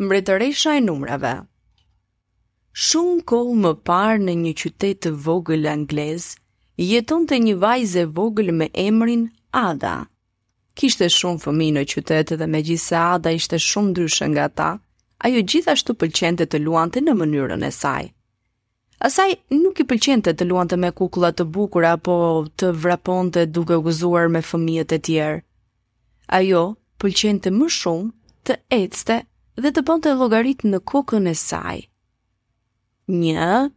mbretëresha e numrave. Shumë kohë më parë në një qytet të vogël anglez, jetonte një vajzë e vogël me emrin Ada. Kishte shumë fëmijë në qytet dhe megjithëse Ada ishte shumë ndryshe nga ata, ajo gjithashtu pëlqente të luante në mënyrën e saj. Asaj nuk i pëlqente të luante me kukulla të bukura apo të vraponte duke u gëzuar me fëmijët e tjerë. Ajo pëlqente më shumë të ecte dhe të bënte llogaritë në kokën e saj. Një,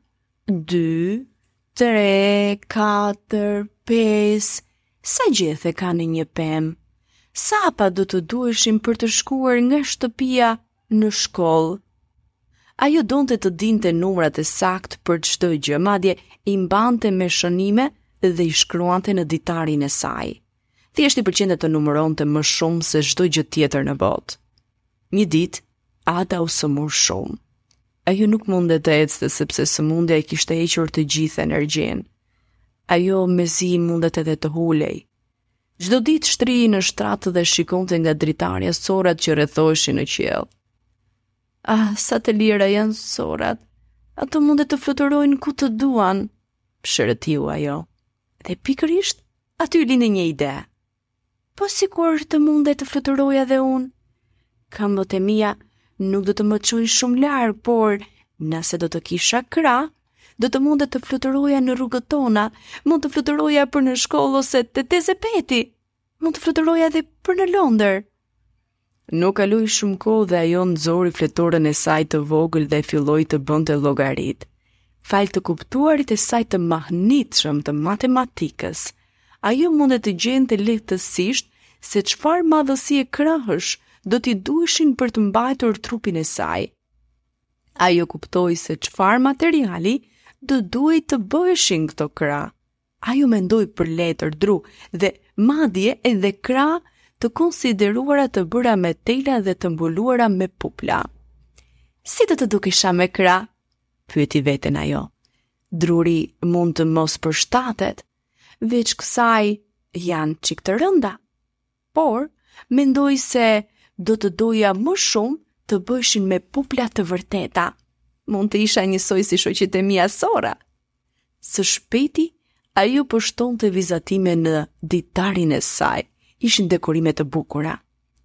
dy, tre, katër, pesë, sa gjethe ka në një pemë. Sa hapa do të duheshin për të shkuar nga shtëpia në shkollë. Ajo donte të dinte numrat e saktë për çdo gjë, madje i mbante me shënime dhe i shkruante në ditarin e saj. Thjesht i pëlqente të numëronte më shumë se çdo gjë tjetër në botë. Një ditë, Ada u sëmurë shumë. Ajo nuk mund të ecte sepse sëmundja i kishte hequr të gjithë energjinë. Ajo mezi mundte edhe të ulej. Çdo ditë shtrihej në shtrat dhe shikonte nga dritarja sorrat që rrethoheshin në qiell. Ah, sa të lira janë sorrat. Ato mund të fluturojnë ku të duan, psherëtiu ajo. Dhe pikërisht aty i lindi një ide. Po sikur të mund të fluturoja dhe unë? Këmbët e mia nuk do të më çojnë shumë larg, por nëse do të kisha krahë, do të mund të fluturoja në rrugët tona, mund të fluturoja për në shkollë ose te teze Peti. Mund të fluturoja edhe për në Londër. Nuk kaloi shumë kohë dhe ajo nxori fletoren e saj të vogël dhe filloi të bënte llogaritë. Falë të kuptuarit e saj të mahnitshëm të matematikës, ajo mund të gjente lehtësisht se çfarë madhësie krahësh do t'i duheshin për të mbajtur trupin e saj. Ajo kuptoi se çfarë materiali do duhej të bëheshin këto krahë. Ajo mendoi për letër, dru dhe madje edhe krahë të konsideruara të bëra me tela dhe të mbuluara me pupla. Si do të dukesha me krahë? Pyeti veten ajo. Druri mund të mos përshtatet, veç kësaj janë çikë të rënda. Por, mendoj se do të doja më shumë të bëheshin me pupla të vërteta. Mund të isha njësoj si shoqet e mia sorra. Së shpejti, ajo postonte vizatime në ditarin e saj. Ishin dekorime të bukura.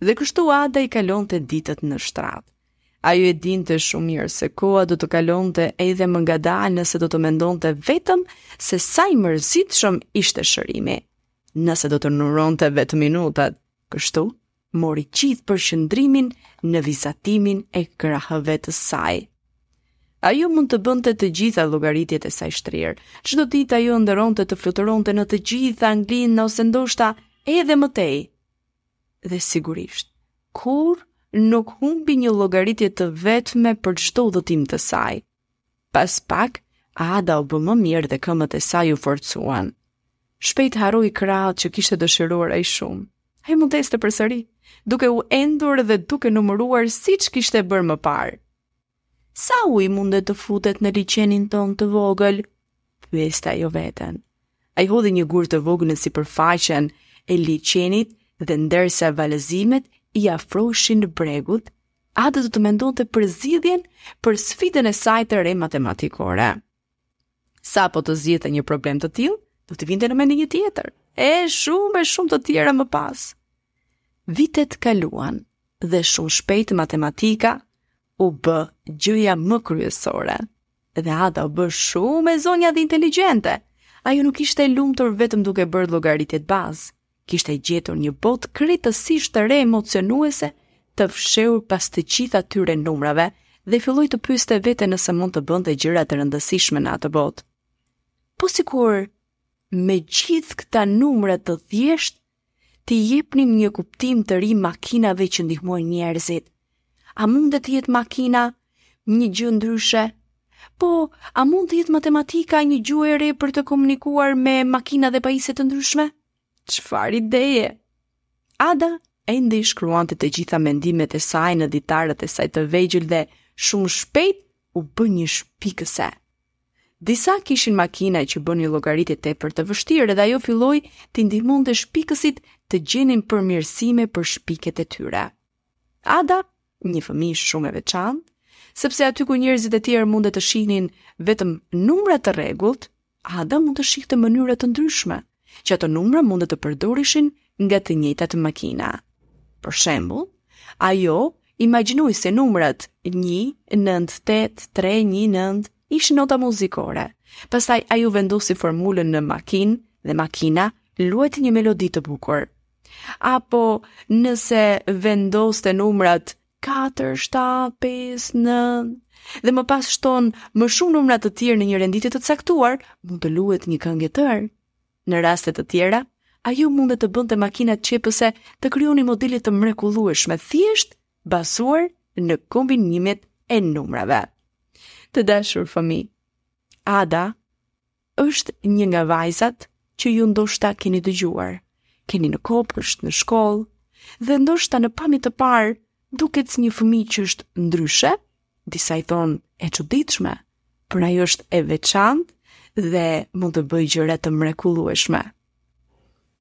Dhe kështu Ada i kalonte ditët në shtrat. Ajo e dinte shumë mirë se koha do të kalonte edhe më ngadalë nëse do të mendonte vetëm se sa i mërzitshëm ishte shërimi. nëse do të numëronte vetëm minutat, kështu mori gjithë përqendrimin në vizatimin e krahëve të saj. Ajo mund të bënte të gjitha llogaritjet e saj shtrirë. Çdo ditë ajo ëndërronte të fluturonte në të gjithë Anglinë ose ndoshta edhe më tej. Dhe sigurisht, kurrë nuk humbi një llogaritje të vetme për çdo udhëtim të saj. Pas pak, Ada u bë më mirë dhe këmbët e saj u forcuan. Shpejt harroi krahët që kishte dëshiruar aq shumë. Ai mund të ecte përsëri, duke u endur dhe duke numëruar siç kishte bërë më parë. Sa ujë mund të futet në liqenin tonë të vogël? Pyeste ajo veten. Ai hodhi një gur të vogël në sipërfaqen e liqenit dhe ndërsa valëzimet i afroheshin bregut, Ada do të mendonte për zgjidhjen për sfidën e saj të re matematikore. Sapo të zgjidhte një problem të tillë, do t'i vinte në mendje një tjetër, e shumë e shumë të tjera më pas. Vitet kaluan dhe shumë shpejt matematika u bë gjëja më kryesore. Dhe Ada u bë shumë e zonja dhe inteligjente. Ajo nuk ishte e lumtur vetëm duke bërë llogaritjet bazë, kishte gjetur një botë krejtësisht të re emocionuese të fshehur pas të gjithë atyre numrave dhe filloi të pyeste veten nëse mund të bënte gjëra të rëndësishme në atë botë. Po sikur me gjithë këta numra të thjeshtë t'i jepnim një kuptim të ri makinave që ndihmojnë njerëzit, A mund të jetë makina një gjë ndryshe? Po, a mund të jetë matematika një gjuhë e re për të komunikuar me makina dhe pajisje të ndryshme? Çfarë ideje? Ada ende i shkruante të gjitha mendimet e saj në ditarët e saj të vegjël dhe shumë shpejt u bë një shpikëse. Disa kishin makina që bënin llogaritje tepër të vështira dhe ajo filloi t'i ndihmonte shpikësit të gjenin përmirësime për shpikjet e tyre. Ada, një fëmijë shumë e veçantë, sepse aty ku njerëzit e tjerë mund të shihnin vetëm numra të rregullt, Ada mund të shihte mënyra të ndryshme, që ato numra mund të përdoreshin nga të njëjtat makina. Për shembull, ajo imagjinoi se numrat 198319 ishin nota muzikore. Pastaj ajo vendosi formulën në makinë dhe makina luajti një melodi të bukur. Apo nëse vendoste numrat 4, 7, 5, 9 dhe më pas shton më shumë numra të tjerë në një renditje të caktuar, mund të luhet një këngë e tërë. Në raste të tjera, ajo mund të bënte makinat qepëse të krijonin modele të mrekullueshme thjesht bazuar në kombinimet e numrave. Të dashur fëmijë, Ada Është një nga vajzat që ju ndoshta keni dëgjuar, keni në kopësht, në shkollë, dhe ndoshta në pamje të parë duket si një fëmijë që është ndryshe, disa i thonë e çuditshme, por ajo është e veçantë dhe mund të bëjë gjëra të mrekullueshme.